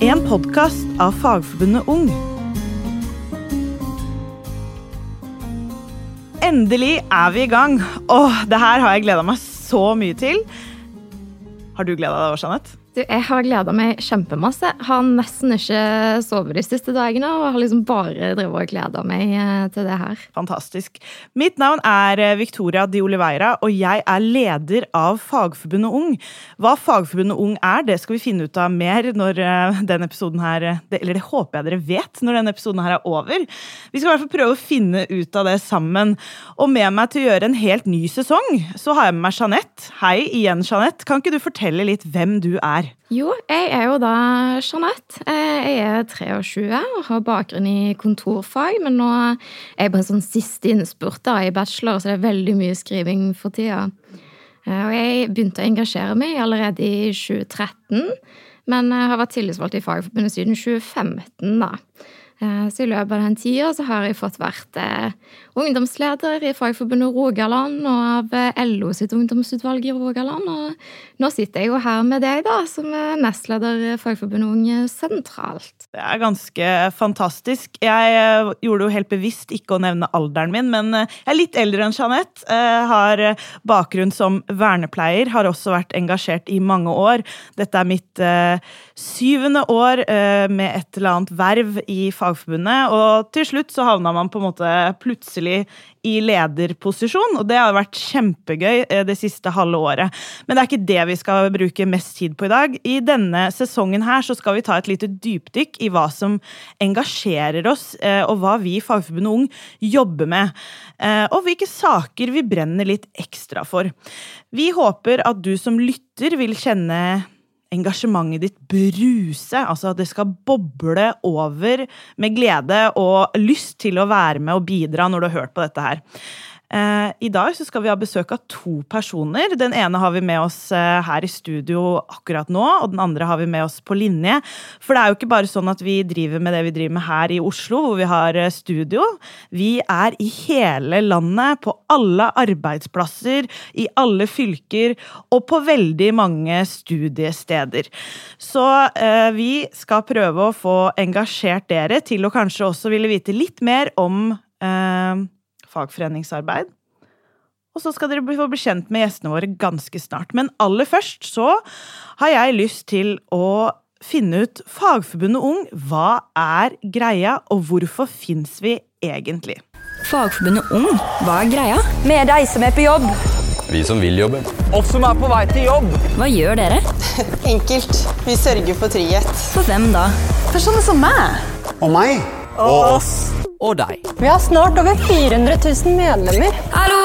En podkast av Fagforbundet Ung. Endelig er vi i gang. Åh, det her har jeg gleda meg så mye til. Har du gleda deg, Jeanette? Du, jeg har gleda meg kjempemasse. Har nesten ikke sovet de siste dagene og har liksom bare drevet og gleda meg eh, til det her. Fantastisk. Mitt navn er eh, Victoria Di Oliveira, og jeg er leder av Fagforbundet Ung. Hva Fagforbundet Ung er, det skal vi finne ut av mer når denne den episoden her Eller det håper jeg dere vet når denne episoden her er over. Vi skal i hvert fall prøve å finne ut av det sammen. Og med meg til å gjøre en helt ny sesong, så har jeg med meg Jeanette. Hei igjen, Jeanette. Kan ikke du fortelle litt hvem du er? Jo, jeg er jo da Jeanette. Eh, jeg er 23 og har bakgrunn i kontorfag, men nå er jeg på en sånn siste innspurt da, i bachelor, så det er veldig mye skriving for tida. Eh, og jeg begynte å engasjere meg allerede i 2013, men har vært tillitsvalgt i Fagforbundet siden 2015, da. Eh, så i løpet av den tida så har jeg fått vært eh, ungdomsleder i Fagforbundet Rogaland og av eh, LO sitt ungdomsutvalg i Rogaland. Og nå sitter jeg jo her med deg, da, som er nestleder i Fagforbundet Unge sentralt. Det er ganske fantastisk. Jeg gjorde jo helt bevisst ikke å nevne alderen min, men jeg er litt eldre enn Jeanette. Har bakgrunn som vernepleier, har også vært engasjert i mange år. Dette er mitt syvende år med et eller annet verv i Fagforbundet. Og til slutt så havna man på en måte plutselig i lederposisjon, og det har vært kjempegøy eh, det siste halve året. Men det er ikke det vi skal bruke mest tid på i dag. I denne sesongen her så skal vi ta et lite dypdykk i hva som engasjerer oss, eh, og hva vi i Fagforbundet Ung jobber med. Eh, og hvilke saker vi brenner litt ekstra for. Vi håper at du som lytter vil kjenne engasjementet ditt bruse. Altså at det skal boble over med glede og lyst til å være med og bidra når du har hørt på dette her. Eh, I dag så skal vi ha besøk av to personer. Den ene har vi med oss eh, her i studio akkurat nå, og den andre har vi med oss på linje. For det er jo ikke bare sånn at vi driver med det vi driver med her i Oslo, hvor vi har eh, studio. Vi er i hele landet, på alle arbeidsplasser, i alle fylker og på veldig mange studiesteder. Så vi skal prøve å få engasjert dere til å kanskje også ville vite litt mer om fagforeningsarbeid. Og så skal dere få bli kjent med gjestene våre ganske snart. Men aller først så har jeg lyst til å finne ut Fagforbundet Ung. Hva er greia, og hvorfor fins vi egentlig? Fagforbundet Ung, hva er greia? Med de som er på jobb. Vi som vil jobbe. Oss som er på vei til jobb. Hva gjør dere? Enkelt. Vi sørger for trygghet. For hvem da? For sånne som meg. Og meg. Og oss og deg. Vi har snart over 400 000 medlemmer. Hallo!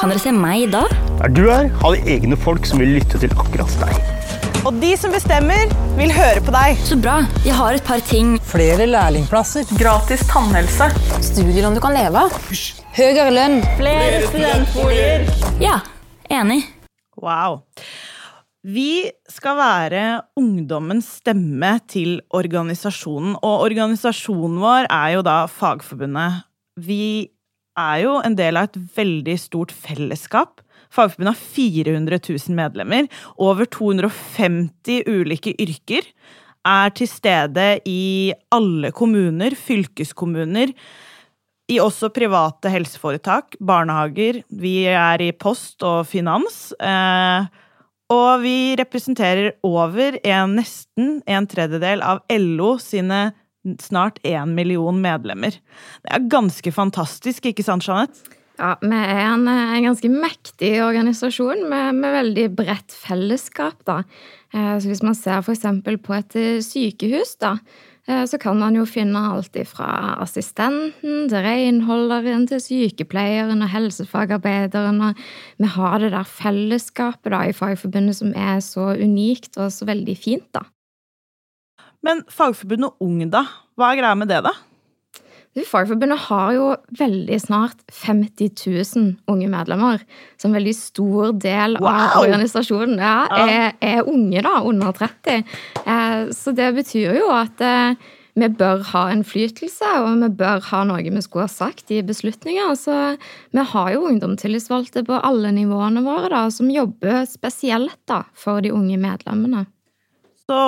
Kan dere se meg da? Der du er, har vi egne folk som vil lytte til akkurat deg. Og de som bestemmer, vil høre på deg. Så bra. Jeg har et par ting. Flere lærlingplasser. Gratis tannhelse. Studielån du kan leve av. Høyere lønn. Flere studentboliger. Ja, enig. Wow. Vi skal være ungdommens stemme til organisasjonen, og organisasjonen vår er jo da Fagforbundet. Vi er jo en del av et veldig stort fellesskap. Fagforbundet har 400 000 medlemmer. Over 250 ulike yrker er til stede i alle kommuner, fylkeskommuner, i også private helseforetak, barnehager. Vi er i post og finans. Eh, og vi representerer over en, nesten en tredjedel av LO sine snart én million medlemmer. Det er ganske fantastisk, ikke sant, Jeanette? Ja, vi er en, en ganske mektig organisasjon med, med, veldig bredt fellesskap, da. Eh, så hvis man ser f.eks. på et sykehus, da, Eh, så kan man jo finne alt fra assistenten til renholderen til sykepleieren og helsefagarbeideren. Vi har det der fellesskapet da, i Fagforbundet som er så unikt og så veldig fint, da. Men Fagforbundet Ung, da? Hva er greia med det, da? Fagforbundet har jo veldig snart 50 000 unge medlemmer. Så en veldig stor del wow. av organisasjonen ja, er, er, unge, da, under 30. Eh, så det betyr jo at eh, vi bør ha innflytelse, og vi bør ha noe vi skulle ha sagt i beslutninger. Så vi har jo ungdomstillitsvalgte på alle nivåene våre da, som jobber spesielt da, for de unge medlemmene. Så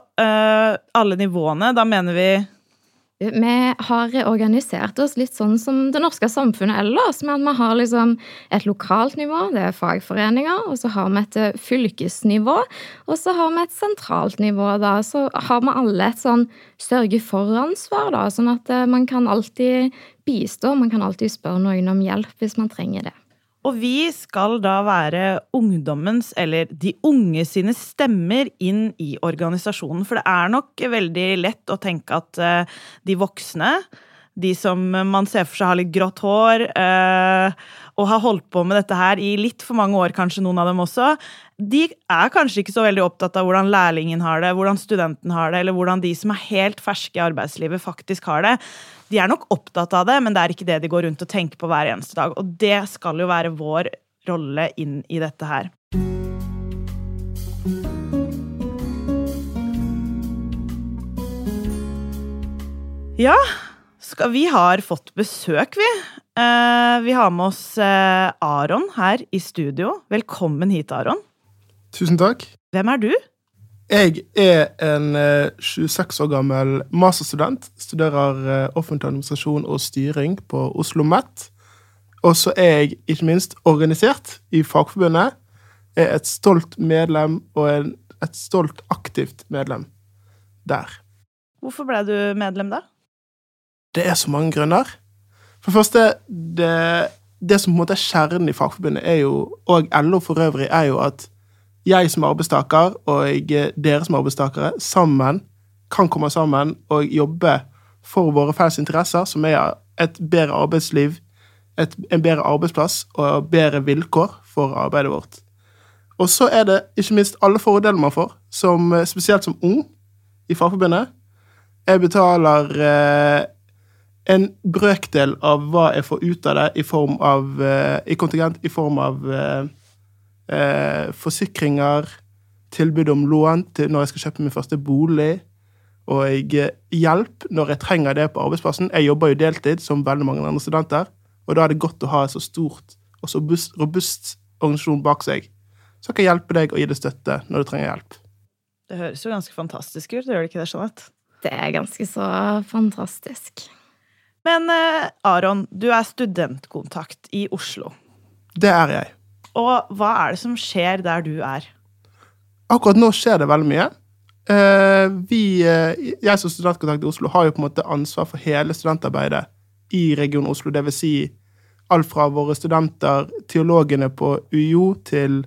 øh, alle nivåene, da mener vi Vi har organisert oss litt sånn som det norske samfunnet ellers. med at Vi har liksom et lokalt nivå, det er fagforeninger. Og så har vi et eh, fylkesnivå. Og så har vi et sentralt nivå. da, Så har vi alle et sånn sørge-for-ansvar. da, Sånn at eh, man kan alltid bistå. Man kan alltid spørre noen om hjelp hvis man trenger det. Og vi skal da være ungdommens, eller de unge sine stemmer inn i organisasjonen. For det er nok veldig lett å tenke at eh, de voksne, de som man ser for seg har litt grått hår, eh, og har holdt på med dette her i litt for mange år, kanskje noen av dem også, de er kanskje ikke så veldig opptatt av hvordan lærlingen har det, hvordan studenten har det, eller hvordan de som er helt ferske i arbeidslivet, faktisk har det. De er nok opptatt av det, men det er ikke det de går rundt og tenker på hver eneste dag. Og det skal jo være vår rolle inn i dette her. Ja, skal, vi har fått besøk, vi. Eh, vi har med oss eh, Aron her i studio. Velkommen hit, Aron. Tusen takk. Hvem er du? Jeg er en eh, 26 år gammel masterstudent. Studerer eh, offentlig administrasjon og styring på Oslo OsloMet. Og så er jeg ikke minst organisert i Fagforbundet. Er et stolt medlem og en, et stolt aktivt medlem der. Hvorfor ble du medlem da? Det er så mange grunner. For det første, det, det som på en måte er kjernen i Fagforbundet, er jo, og LO for øvrig, er jo at jeg som arbeidstaker og dere som arbeidstakere sammen kan komme sammen og jobbe for våre felles interesser, som er et bedre arbeidsliv, et, en bedre arbeidsplass og bedre vilkår for arbeidet vårt. Og så er det ikke minst alle fordeler man får, som, spesielt som ung i Fagforbundet. Jeg betaler eh, en brøkdel av hva jeg får ut av det i form av eh, i kontingent i form av eh, eh, forsikringer, tilbud om lån til når jeg skal kjøpe min første bolig, og hjelp når jeg trenger det på arbeidsplassen. Jeg jobber jo deltid, som veldig mange andre studenter, og da er det godt å ha en så stort og så robust, robust organisasjon bak seg som kan hjelpe deg og gi deg støtte når du trenger hjelp. Det høres jo ganske fantastisk ut, gjør det ikke det, Jeanette? Det er ganske så fantastisk. Men eh, Aron, du er studentkontakt i Oslo. Det er jeg. Og hva er det som skjer der du er? Akkurat nå skjer det veldig mye. Eh, vi, eh, jeg som studentkontakt i Oslo har jo på en måte ansvar for hele studentarbeidet i Region Oslo. Det vil si alt fra våre studenter, teologene på UiO, til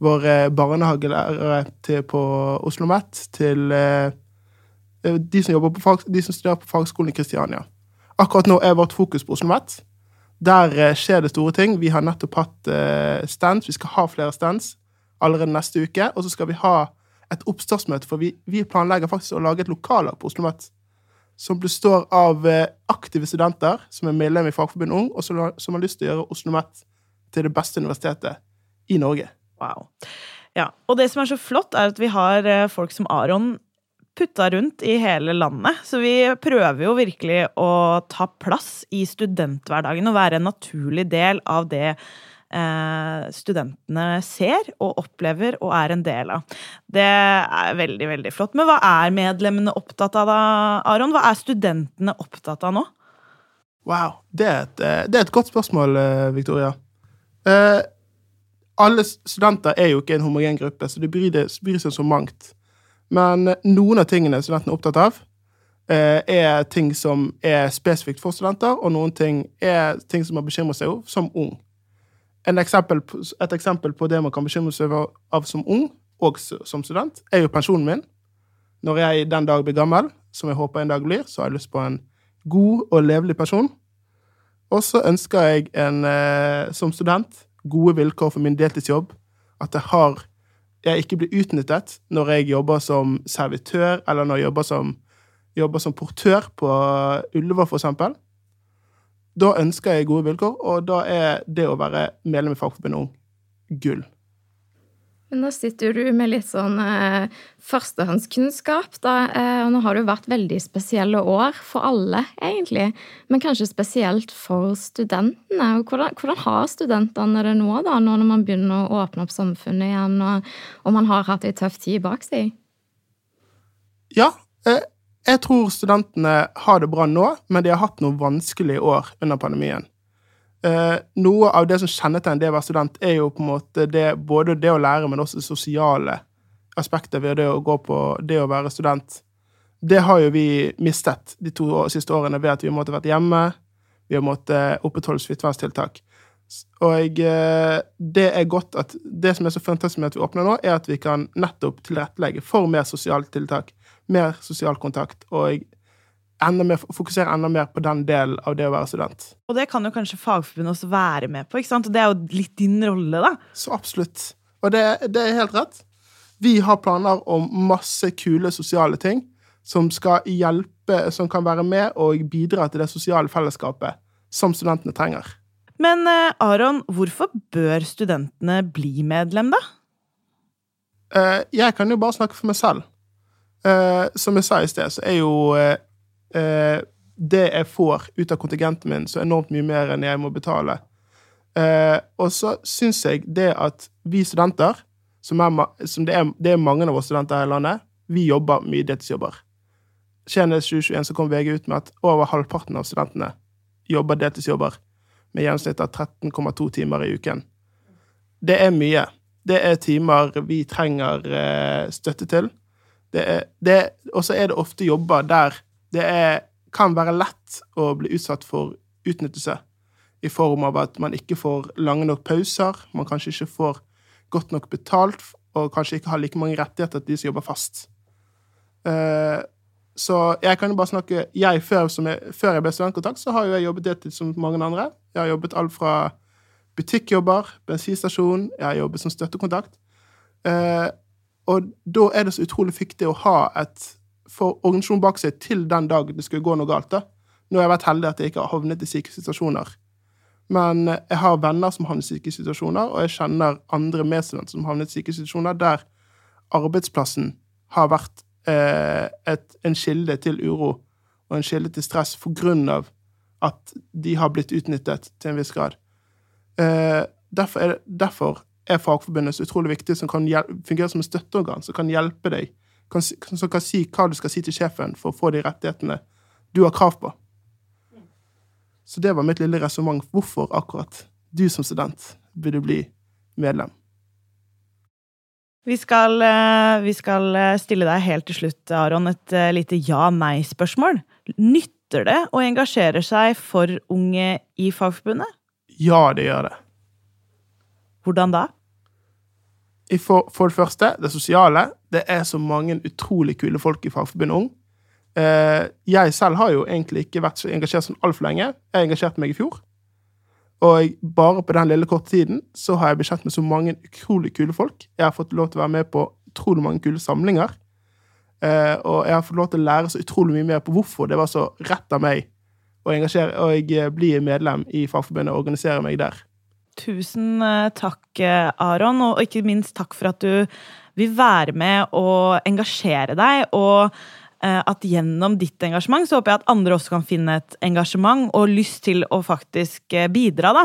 våre barnehagelærere på Oslo OsloMet, til de som, på, de som studerer på fagskolen i Kristiania. Akkurat nå er vårt fokus på Oslo OsloMet. Der eh, skjer det store ting. Vi har nettopp hatt eh, stands. Vi skal ha flere stands allerede neste uke. Og så skal vi ha et oppstartsmøte, for vi, vi planlegger faktisk å lage et lokallag på Oslo OsloMet. Som består av eh, aktive studenter som er medlem i Fagforbundet Ung, og som har lyst til å gjøre Oslo OsloMet til det beste universitetet i Norge. Wow. Ja, Og det som er så flott, er at vi har folk som Aron putta rundt i hele landet. Så vi prøver jo virkelig å ta plass i studenthverdagen og være en naturlig del av det eh, studentene ser og opplever og er en del av. Det er veldig, veldig flott. Men hva er medlemmene opptatt av da, Aron? Hva er studentene opptatt av nå? Wow. Det er et, eh, det er et godt spørsmål, eh, Victoria. Eh, alle studenter er jo ikke en homogen gruppe, så de bryr, bryr seg så mangt. Men noen av tingene studentene er opptatt av, eh, er ting som er spesifikt for studenter, og noen ting er ting som man bekymrer seg over som ung. Eksempel, et eksempel på det man kan bekymre seg av som ung, og som student, er jo pensjonen min. Når jeg den dag blir gammel, som jeg håper en dag blir, så har jeg lyst på en god og levelig pensjon. Og så ønsker jeg en, eh, som student gode vilkår for min deltidsjobb. At jeg har jeg ikke blir utnyttet når jeg jobber som servitør, eller når jeg jobber som, jobber som portør på Ullevål, eksempel. Da ønsker jeg gode vilkår, og da er det å være medlem i Fagforbundet Ung gull. Men nå sitter du med litt sånn eh, førstehåndskunnskap, da. Eh, og nå har det jo vært veldig spesielle år for alle, egentlig. Men kanskje spesielt for studentene. Hvordan, hvordan har studentene det nå, da, nå når man begynner å åpne opp samfunnet igjen, og, og man har hatt ei tøff tid bak seg? Ja, eh, jeg tror studentene har det bra nå, men de har hatt noen vanskelige år under pandemien. Eh, noe av det som kjennetegner det å være student, er jo på en måte det, både det å lære, men også det sosiale aspektet ved det å gå på det å være student. Det har jo vi mistet de to år, siste årene ved at vi har måttet vært hjemme, vi har måttet opprettholde smitteverntiltak. Og eh, det er godt at det som er så fantastisk med at vi åpner nå, er at vi kan nettopp tilrettelegge for mer sosiale tiltak, mer sosial kontakt, og enda mer, fokusere enda mer på den delen av det å være student. Og det kan jo kanskje Fagforbundet også være med på, ikke sant? Og det er jo litt din rolle, da. Så absolutt. Og det, det er helt rett. Vi har planer om masse kule sosiale ting som skal hjelpe, som kan være med og bidra til det sosiale fellesskapet som studentene trenger. Men eh, Aron, hvorfor bør studentene bli medlem, da? Eh, jeg kan jo bare snakke for meg selv. Eh, som jeg sa i sted, så er jo det jeg får ut av kontingenten min, så enormt mye mer enn jeg må betale. Og så syns jeg det at vi studenter, som, er, som det, er, det er mange av oss studenter her i landet, vi jobber mye deltidsjobber. Senest 2021 så kom VG ut med at over halvparten av studentene jobber deltidsjobber med gjennomsnitt av 13,2 timer i uken. Det er mye. Det er timer vi trenger eh, støtte til. Og så er det ofte jobber der det er, kan være lett å bli utsatt for utnyttelse. I form av at man ikke får lange nok pauser, man kanskje ikke får godt nok betalt, og kanskje ikke har like mange rettigheter til de som jobber fast. Uh, så jeg kan jo bare snakke jeg, før, jeg, før jeg ble studentkontakt, så har jo jeg jobbet deltid som mange andre. Jeg har jobbet alt fra butikkjobber, bensinstasjon, jeg har jobbet som støttekontakt. Uh, og da er det så utrolig viktig å ha et for organisasjonen bak seg til den dag det skulle gå noe galt. da. Nå har jeg vært heldig at jeg ikke har havnet i syke situasjoner. Men jeg har venner som havnet i syke situasjoner, og jeg kjenner andre medstudenter som havnet i syke situasjoner der arbeidsplassen har vært Eh, et, en kilde til uro og en kilde til stress for grunn av at de har blitt utnyttet til en viss grad. Eh, derfor, er, derfor er Fagforbundet så utrolig viktig, som kan fungere som et støtteorgan, som kan hjelpe deg, kan, som kan si hva du skal si til sjefen for å få de rettighetene du har krav på. Så det var mitt lille resonnement. Hvorfor akkurat du som student burde bli medlem? Vi skal, eh, vi skal, eh, stille deg helt til slutt, Aron, et eh, lite ja-nei-spørsmål. Nytter det å engasjere seg for unge i Fagforbundet? Ja, det gjør det. Hvordan da? For, for, det første, det sosiale. Det er så mange utrolig kule folk i Fagforbundet Ung. Jeg selv har jo egentlig ikke vært så engasjert sånn altfor lenge. Jeg engasjerte meg i fjor. Og bare på den lille korte tiden så har jeg blitt kjent med så mange utrolig kule folk. Jeg har fått lov til å være med på utrolig mange kule samlinger. Eh, og jeg har fått lov til å lære så utrolig mye mer på hvorfor det var så rett av meg å og eh, bli medlem i Fagforbundet og organisere meg der. Tusen eh, takk, eh, Aron, og ikke minst takk for at du vil være med og engasjere deg. og Eh, at gjennom ditt engasjement så håper jeg at andre også kan finne et engasjement og lyst til å faktisk bidra. Da.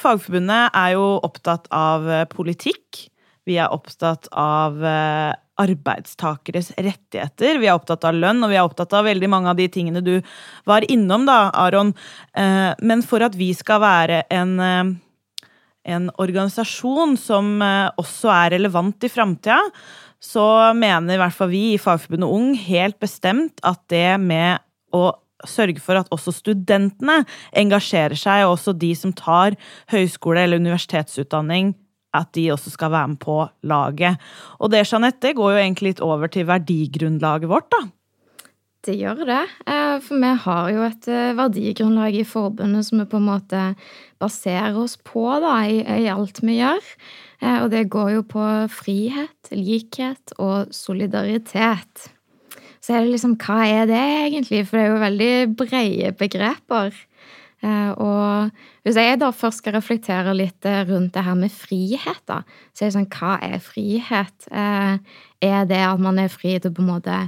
Fagforbundet er jo opptatt av politikk. Vi er opptatt av arbeidstakeres rettigheter. Vi er opptatt av lønn, og vi er opptatt av veldig mange av de tingene du var innom, da, Aron. Men for at vi skal være en, en organisasjon som også er relevant i framtida, så mener i hvert fall vi i Fagforbundet Ung helt bestemt at det med å sørge for at også studentene engasjerer seg, og også de som tar høyskole- eller universitetsutdanning, at de også skal være med på laget. Og det, Jeanette, går jo egentlig litt over til verdigrunnlaget vårt, da. Det gjør det. Eh, for vi har jo et eh, verdigrunnlag i forbundet som vi på en måte baserer oss på da, i, i alt vi gjør. Eh, og det går jo på frihet, likhet og solidaritet. Så er det liksom Hva er det egentlig? For det er jo veldig brede begreper. Eh, og hvis jeg da først skal reflektere litt eh, rundt det her med frihet, da, så er det sånn Hva er frihet? Er det at man er fri til å på en måte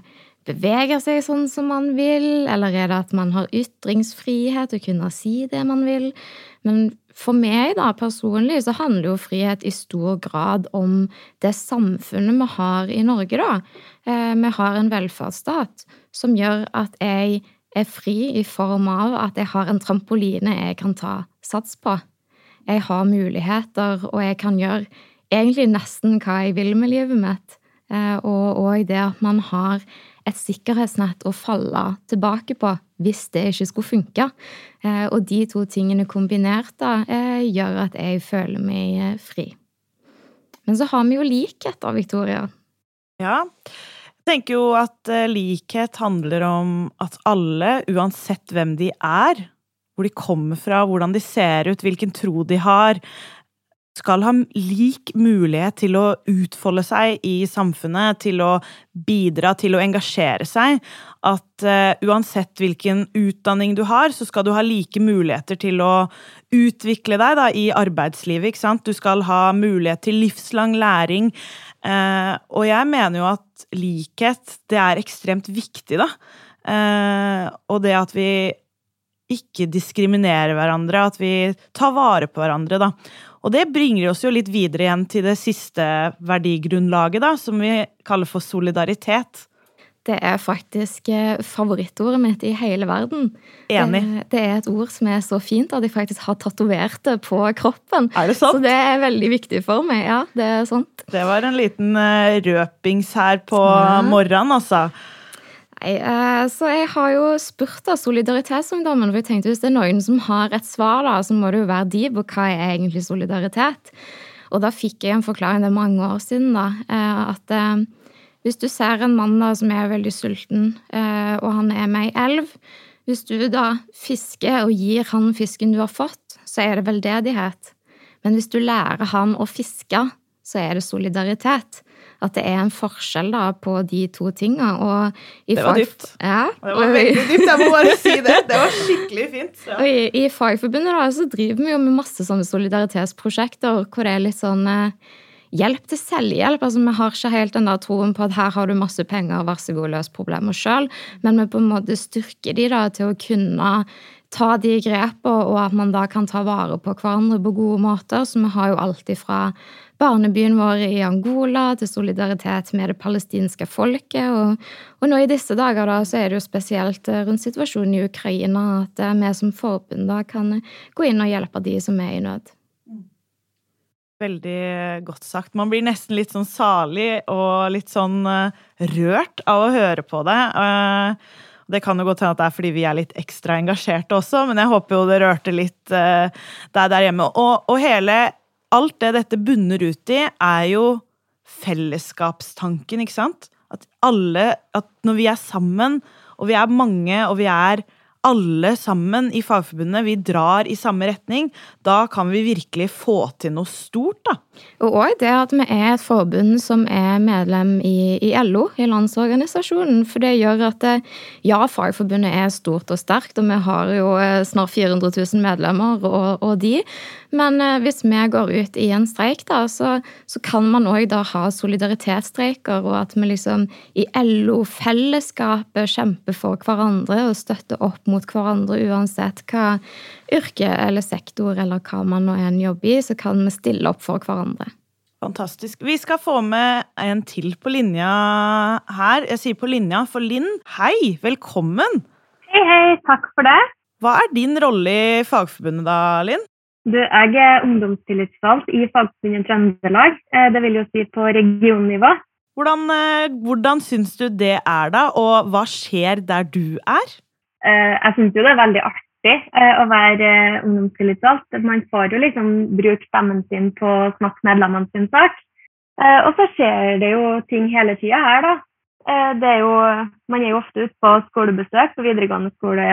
bevege seg sånn som man vil, eller er det at man har ytringsfrihet og kunne si det man vil? Men for meg da, personlig så handler jo frihet i stor grad om det samfunnet vi har i Norge, da. Eh, vi har en velferdsstat som gjør at jeg er fri i form av at jeg har en trampoline jeg kan ta sats på. Jeg har muligheter, og jeg kan gjøre egentlig nesten hva jeg vil med livet mitt. Eh, og, òg det at man har et sikkerhetsnett å falle tilbake på hvis det ikke skulle funke. Eh, og de to tingene kombinert da, eh, gjør at jeg føler meg fri. Men så har vi jo likhet, da, Victoria. Ja. Jeg tenker jo at likhet handler om at alle, uansett hvem de er, hvor de kommer fra, hvordan de ser ut, hvilken tro de har, skal ha lik mulighet til å utfolde seg i samfunnet, til å bidra, til å engasjere seg. At uh, uansett hvilken utdanning du har, så skal du ha like muligheter til å utvikle deg da, i arbeidslivet. Du skal ha mulighet til livslang læring. Uh, og jeg mener jo at likhet, det er ekstremt viktig, da. Eh, og det at vi ikke diskriminerer hverandre, at vi tar vare på hverandre, da. Og det bringer oss jo litt videre igjen til det siste verdigrunnlaget, da, som vi kaller for solidaritet. Det er faktisk eh, favorittordet mitt i hele verden. Enig. Det, det, er et ord som er så fint at jeg faktisk har tatovert det på kroppen. Er det sant? Så det er veldig viktig for meg. Ja, det er sant. Det var en liten uh, røpings her på ja. morgenen, altså. Nei, eh, så jeg har jo spurt av Solidaritetsungdommen, for jeg tenkte hvis det er noen som har et svar, da, så må det jo være de på hva er egentlig solidaritet. Og da fikk jeg en forklaring, det er mange år siden, da, eh, at eh, hvis du ser en mann da, som er veldig sulten, og han er med ei elv Hvis du da fisker og gir han fisken du har fått, så er det veldedighet. Men hvis du lærer han å fiske, så er det solidaritet at det er en forskjell da på de to tinga. det var dypt. Ja. Det var veldig dypt, jeg må bare si det. Det var skikkelig fint. Ja. Og i, i Fagforbundet da, så driver vi jo med masse sånne solidaritetsprosjekter hvor det er litt sånn eh, hjelp til selvhjelp. Altså, Vi har ikke helt den der troen på at her har du masse penger, vær så god, løs problemer sjøl. Men vi på en måte styrker de da til å kunne ta de grepene, og at man da kan ta vare på hverandre på gode måter. Så vi har jo alltid fra barnebyen vår i Angola til solidaritet med det palestinske folket. Og, og, nå i disse dager da, så er det jo spesielt rundt situasjonen i Ukraina at vi som forbund da kan gå inn og hjelpe de som er i nød. Veldig godt sagt. Man blir nesten litt sånn salig og litt sånn uh, rørt av å høre på det. Uh, det kan jo godt hende at det er fordi vi er litt ekstra engasjerte også, men jeg håper jo det rørte litt deg der hjemme. Og, og hele alt det dette bunner ut i, er jo fellesskapstanken, ikke sant? At alle At når vi er sammen, og vi er mange, og vi er alle sammen i Fagforbundet, vi drar i samme retning, da kan vi virkelig få til noe stort, da. Og òg det at vi er et forbund som er medlem i, i, LO, i Landsorganisasjonen. For det gjør at ja, Fagforbundet er stort og sterkt, og vi har jo eh, snart 400 000 medlemmer og, og de. Men eh, hvis vi går ut i en streik, da, så, så kan man òg da ha solidaritetsstreiker, og at vi liksom i LO-fellesskapet kjemper for hverandre og støtter opp mot hverandre uansett hva yrke eller sektor eller hva man nå enn jobber i, så kan vi stille opp for hverandre. Fantastisk. Vi skal få med en til på linja her. Jeg sier på linja, for Linn, hei! Velkommen! Hei, hei. Takk for det. Hva er din rolle i Fagforbundet da, Linn? Du, jeg er ungdomstillitsvalgt i Fagforbundet Trøndelag. Eh, det vil jo si på regionnivå. Hvordan, eh, hvordan syns du det er, da? Og hva skjer der du er? Eh, jeg syns jo det er veldig artig å være ungdomstillitsvalgt. Man får jo liksom bruke stemmen sin på å snakke medlemmene sin sak. Og så skjer det jo ting hele tida her, da. Det er jo, man er jo ofte ute på skolebesøk på videregående skole,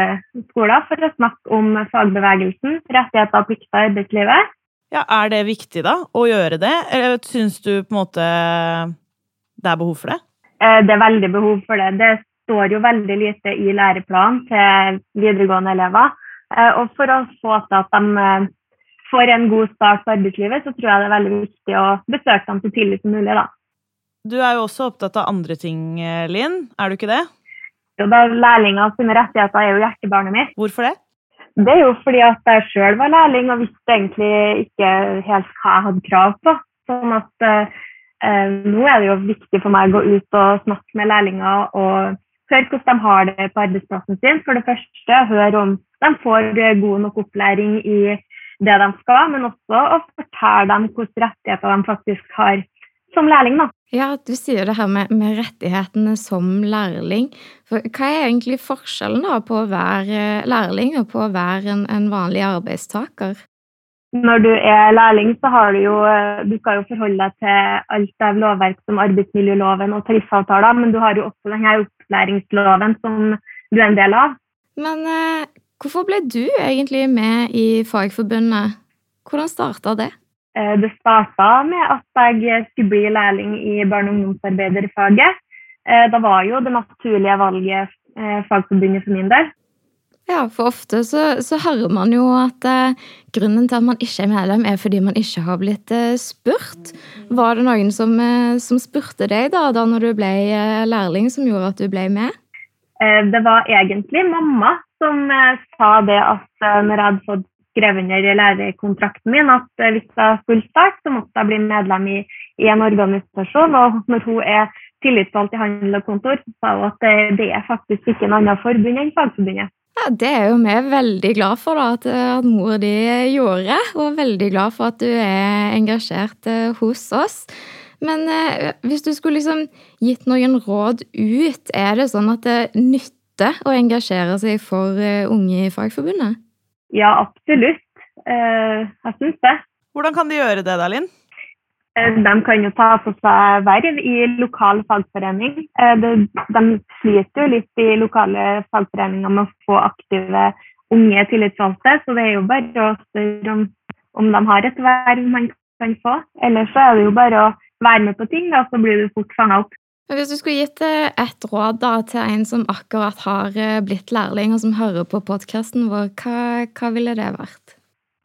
skoler for å snakke om fagbevegelsen, rettigheter og plikter i arbeidslivet. Ja, Er det viktig da, å gjøre det, eller syns du på en måte det er behov for det? Eh, det er veldig behov for det. Det står jo veldig lite i læreplanen til videregående elever. Eh, og for å få til at de får en god start på arbeidslivet, så tror jeg det er veldig viktig å besøke dem så tidlig som mulig. da. Du er jo også opptatt av andre ting, eh, Linn. Er du ikke det? Jo, da Lærlinger sine rettigheter er jo hjertebarnet mitt. Hvorfor det? Det er jo fordi at jeg sjøl var lærling og visste egentlig ikke helt hva jeg hadde krav på. Sånn at eh, nå er det jo viktig for meg å gå ut og snakke med lærlinger og høre hvordan de har det på arbeidsplassen sin. For det første hør om de får god nok opplæring i det de skal, men også å fortelle dem hvilke rettigheter de faktisk har som lærling. da. Ja, Du sier det her med, med, rettighetene som lærling. For hva er egentlig forskjellen da på å være lærling og på å være en, en vanlig arbeidstaker? Når du er lærling, så har du jo Du skal jo forholde deg til alt av lovverk som arbeidsmiljøloven og tariffavtaler, men du har jo også denne opplæringsloven som du er en del av. Men eh, hvorfor ble du egentlig med i Fagforbundet? Hvordan starta det? Eh, det starta med at jeg skulle bli lærling i barne- og ungdomsarbeiderfaget. Eh, da var jo det naturlige valget eh, Fagforbundet for min del. Ja, for ofte så, så hører man jo at eh, grunnen til at man ikke er medlem, er fordi man ikke har blitt eh, spurt. Var det noen som, eh, som spurte deg da, da når du ble lærling, som gjorde at du ble med? Det var egentlig mamma som sa det at når jeg hadde fått skrevet under lærerkontrakten min at eh, hvis jeg skulle starte, så måtte jeg bli medlem i, i, en organisasjon. Og når hun er tillitsvalgt i handel og kontor, så sa hun at det, det er faktisk ikke en annen forbund enn Fagforbundet. Ja, Det er jo vi veldig glad for da, at, at mor di gjorde, og veldig glad for at du er engasjert eh, hos oss. Men eh, hvis du skulle liksom gitt noen råd ut, er det sånn at det nytter å engasjere seg for uh, unge i Fagforbundet? Ja, absolutt. Eh, jeg syns det. Hvordan kan de gjøre det, da, Linn? Eh, de kan jo ta på seg verv i lokal fagforening. Eh, de sliter jo litt i lokale fagforeninger med å få aktive unge tillitsvalgte, så det er jo bare å spørre om, de har et verv man kan få. Ellers så er det jo bare å være med på ting, da, så blir du fort fanga opp. Hvis du skulle gitt et råd da, til en som akkurat har eh, blitt lærling, og som hører på podkasten vår, hva, hva, ville det vært?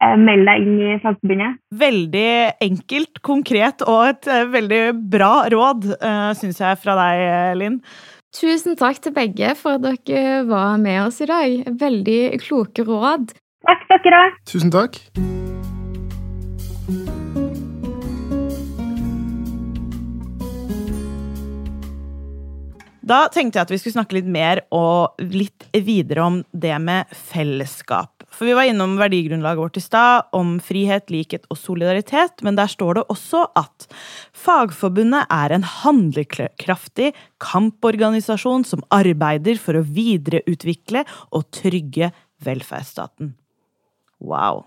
Eh, meld deg inn i Fagforbundet. Veldig enkelt, konkret og et uh, veldig bra råd, uh, syns jeg, fra deg, Linn. Tusen takk til begge for at dere var med oss i dag. Veldig kloke råd. Takk, dere. Tusen takk. Da tenkte jeg at vi skulle snakke litt mer og litt videre om det med fellesskap. For vi var innom verdigrunnlaget vårt i stad, om frihet, likhet og solidaritet, men der står det også at Fagforbundet er en handlekraftig kamporganisasjon som arbeider for å videreutvikle og trygge velferdsstaten. Wow.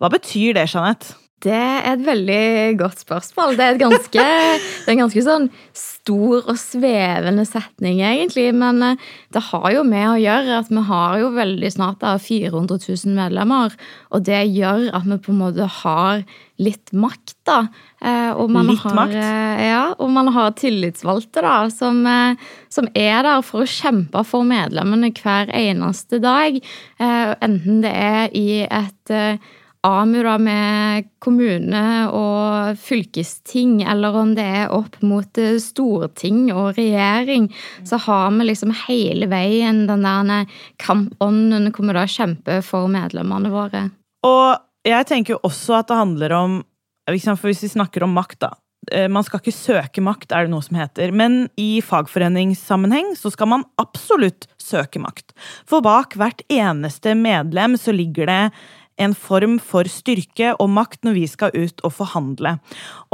Hva betyr det, Jeanette? Det er et veldig godt spørsmål. Det er, ganske, det er en ganske sånn stor og svevende setning, egentlig. Men eh, det har jo med å gjøre at vi har jo veldig snart da 400 000 medlemmer. Og det gjør at vi på en måte har litt makt, da. Eh, og man litt har, makt? Eh, ja, og man har tillitsvalgte, da, som, som, er der for å kjempe for medlemmene hver eneste dag. Enten det er i et AMU da med kommune og fylkesting, eller om det er opp mot eh, storting og regjering, så har vi liksom hele veien den der kampånden hvor vi da kjemper for medlemmene våre. Og jeg tenker jo også at det handler om for Hvis vi snakker om makt, da. Eh, man skal ikke søke makt, er det noe som heter. Men i fagforeningssammenheng så skal man absolutt søke makt. For bak hvert eneste medlem så ligger det en form for styrke og makt når vi skal ut og forhandle.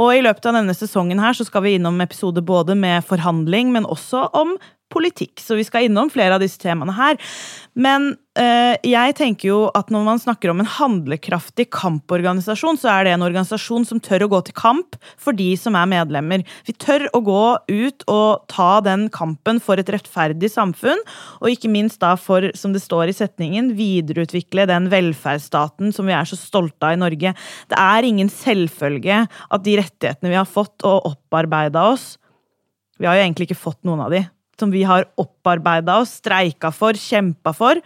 Og I løpet av denne sesongen her så skal vi innom episode både med forhandling, men også om politikk, så vi skal innom flere av disse temaene her. Men øh, jeg tenker jo at når man snakker om en handlekraftig kamporganisasjon, så er det en organisasjon som tør å gå til kamp for de som er medlemmer. Vi tør å gå ut og ta den kampen for et rettferdig samfunn, og ikke minst da for, som det står i setningen, videreutvikle den velferdsstaten som vi er så stolte av i Norge. Det er ingen selvfølge at de rettighetene vi har fått og opparbeida oss Vi har jo egentlig ikke fått noen av de som vi har opparbeida oss, streika for, kjempa for,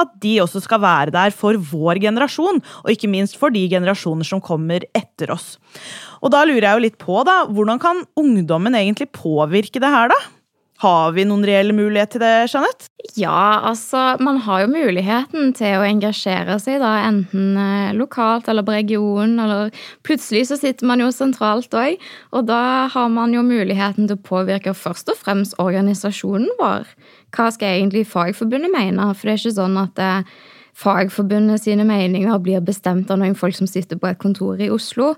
at de også skal være der for vår generasjon, og ikke minst for de generasjoner som kommer etter oss. Og da lurer jeg jo litt på, da, hvordan kan ungdommen egentlig påvirke det her, da? Har vi noen reell mulighet til det, Jeanette? Ja, altså man har jo muligheten til å engasjere seg, da, enten eh, lokalt eller på regionen, eller plutselig så sitter man jo sentralt òg. Og da har man jo muligheten til å påvirke først og fremst organisasjonen vår. Hva skal egentlig Fagforbundet mene? For det er ikke sånn at det, Fagforbundet sine meninger blir bestemt av noen folk som sitter på et kontor i Oslo.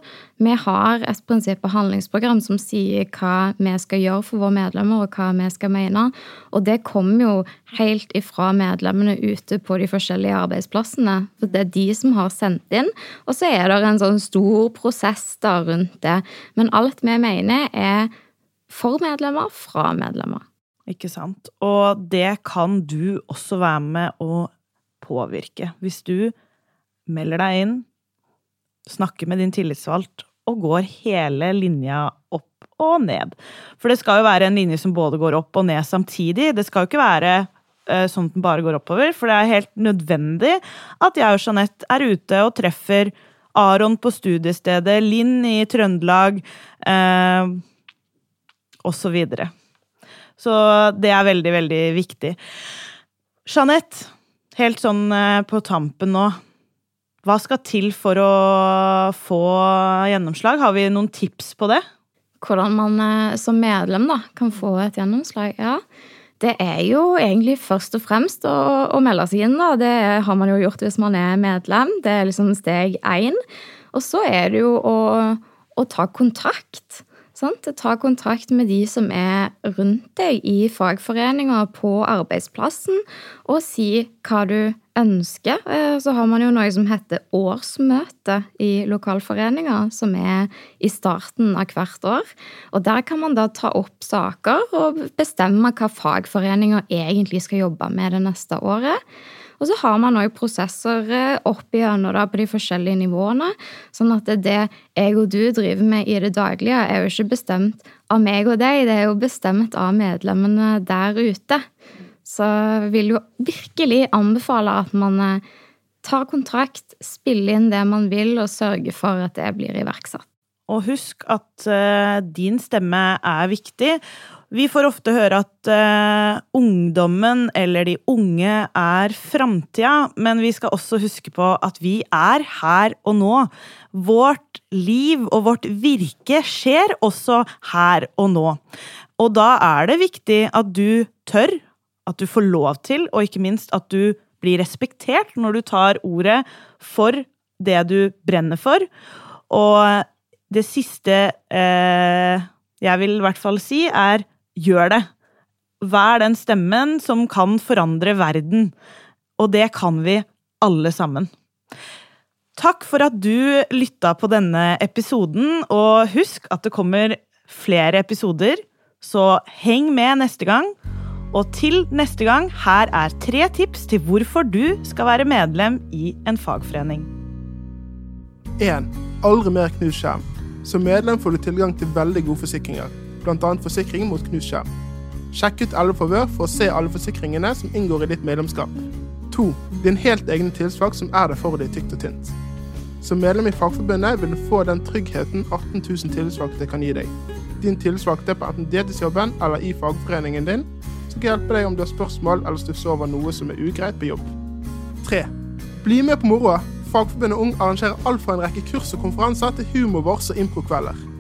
Vi har et prinsipp og handlingsprogram som sier hva vi skal gjøre for våre medlemmer, og hva vi skal mene. Og det kommer jo helt ifra medlemmene ute på de forskjellige arbeidsplassene. For det er de som har sendt inn. Og så er det en sånn stor prosess da rundt det. Men alt vi mener, er for medlemmer, fra medlemmer. Ikke sant. Og det kan du også være med å påvirke. Hvis du melder deg inn, snakker med din tillitsvalgt og går hele linja opp og ned. For det skal jo være en linje som både går opp og ned samtidig. Det skal jo ikke være uh, sånn at den bare går oppover, for det er helt nødvendig at jeg og Jeanette er ute og treffer Aron på studiestedet, Linn i Trøndelag, eh, og så videre. Så det er veldig, veldig viktig. Jeanette, helt sånn eh, på tampen nå. Hva skal til for å få gjennomslag? Har vi noen tips på det? Hvordan man eh, som medlem da, kan få et gjennomslag? Ja, det er jo egentlig først og fremst å, å melde seg inn. da. Det har man jo gjort hvis man er medlem. Det er liksom steg én. Og så er det jo å, å ta kontakt. Sant? Ta kontakt med de som er rundt deg i fagforeninger på arbeidsplassen, og si hva du ønsker. Eh, så har man jo noe som heter årsmøte i lokalforeninger, som er i starten av hvert år. Og der kan man da ta opp saker og bestemme hva fagforeninger egentlig skal jobbe med det neste året. Og så har man òg prosesser eh, opp igjennom på de forskjellige nivåene. Sånn at det jeg og du driver med i det daglige, er jo ikke bestemt av meg og deg, det er jo bestemt av medlemmene der ute. Så jeg vil jo virkelig anbefale at man eh, tar kontrakt, spiller inn det man vil, og sørger for at det blir iverksatt. Og husk at uh, din stemme er viktig. Vi får ofte høre at uh, ungdommen eller de unge er framtida, men vi skal også huske på at vi er her og nå. Vårt liv og vårt virke skjer også her og nå. Og da er det viktig at du tør, at du får lov til, og ikke minst at du blir respektert når du tar ordet for det du brenner for. Og det siste eh, jeg vil i hvert fall si, er gjør det. Vær den stemmen som kan forandre verden. Og det kan vi alle sammen. Takk for at du lytta på denne episoden, og husk at det kommer flere episoder, så heng med neste gang. Og til neste gang, her er tre tips til hvorfor du skal være medlem i en fagforening. 1. Aldri mer knust skjerm. Som medlem får du tilgang til veldig gode forsikringer bl.a. forsikring mot knust skjerm. Sjekk ut alle Favør for å se alle forsikringene som inngår i ditt medlemskap. 2. Din helt egne tilsvak som er der for deg tykt og tynt. Som medlem i Fagforbundet vil du få den tryggheten 18 000 tillitsvalgte kan gi deg. Din tillitsvalgte på enten deltidsjobben eller i fagforeningen din som kan hjelpe deg om du har spørsmål eller stusser over noe som er ugreit på jobb. 3. Bli med på moroa. Fagforbundet Ung arrangerer alt fra en rekke kurs og konferanser til humorvars og improkvelder.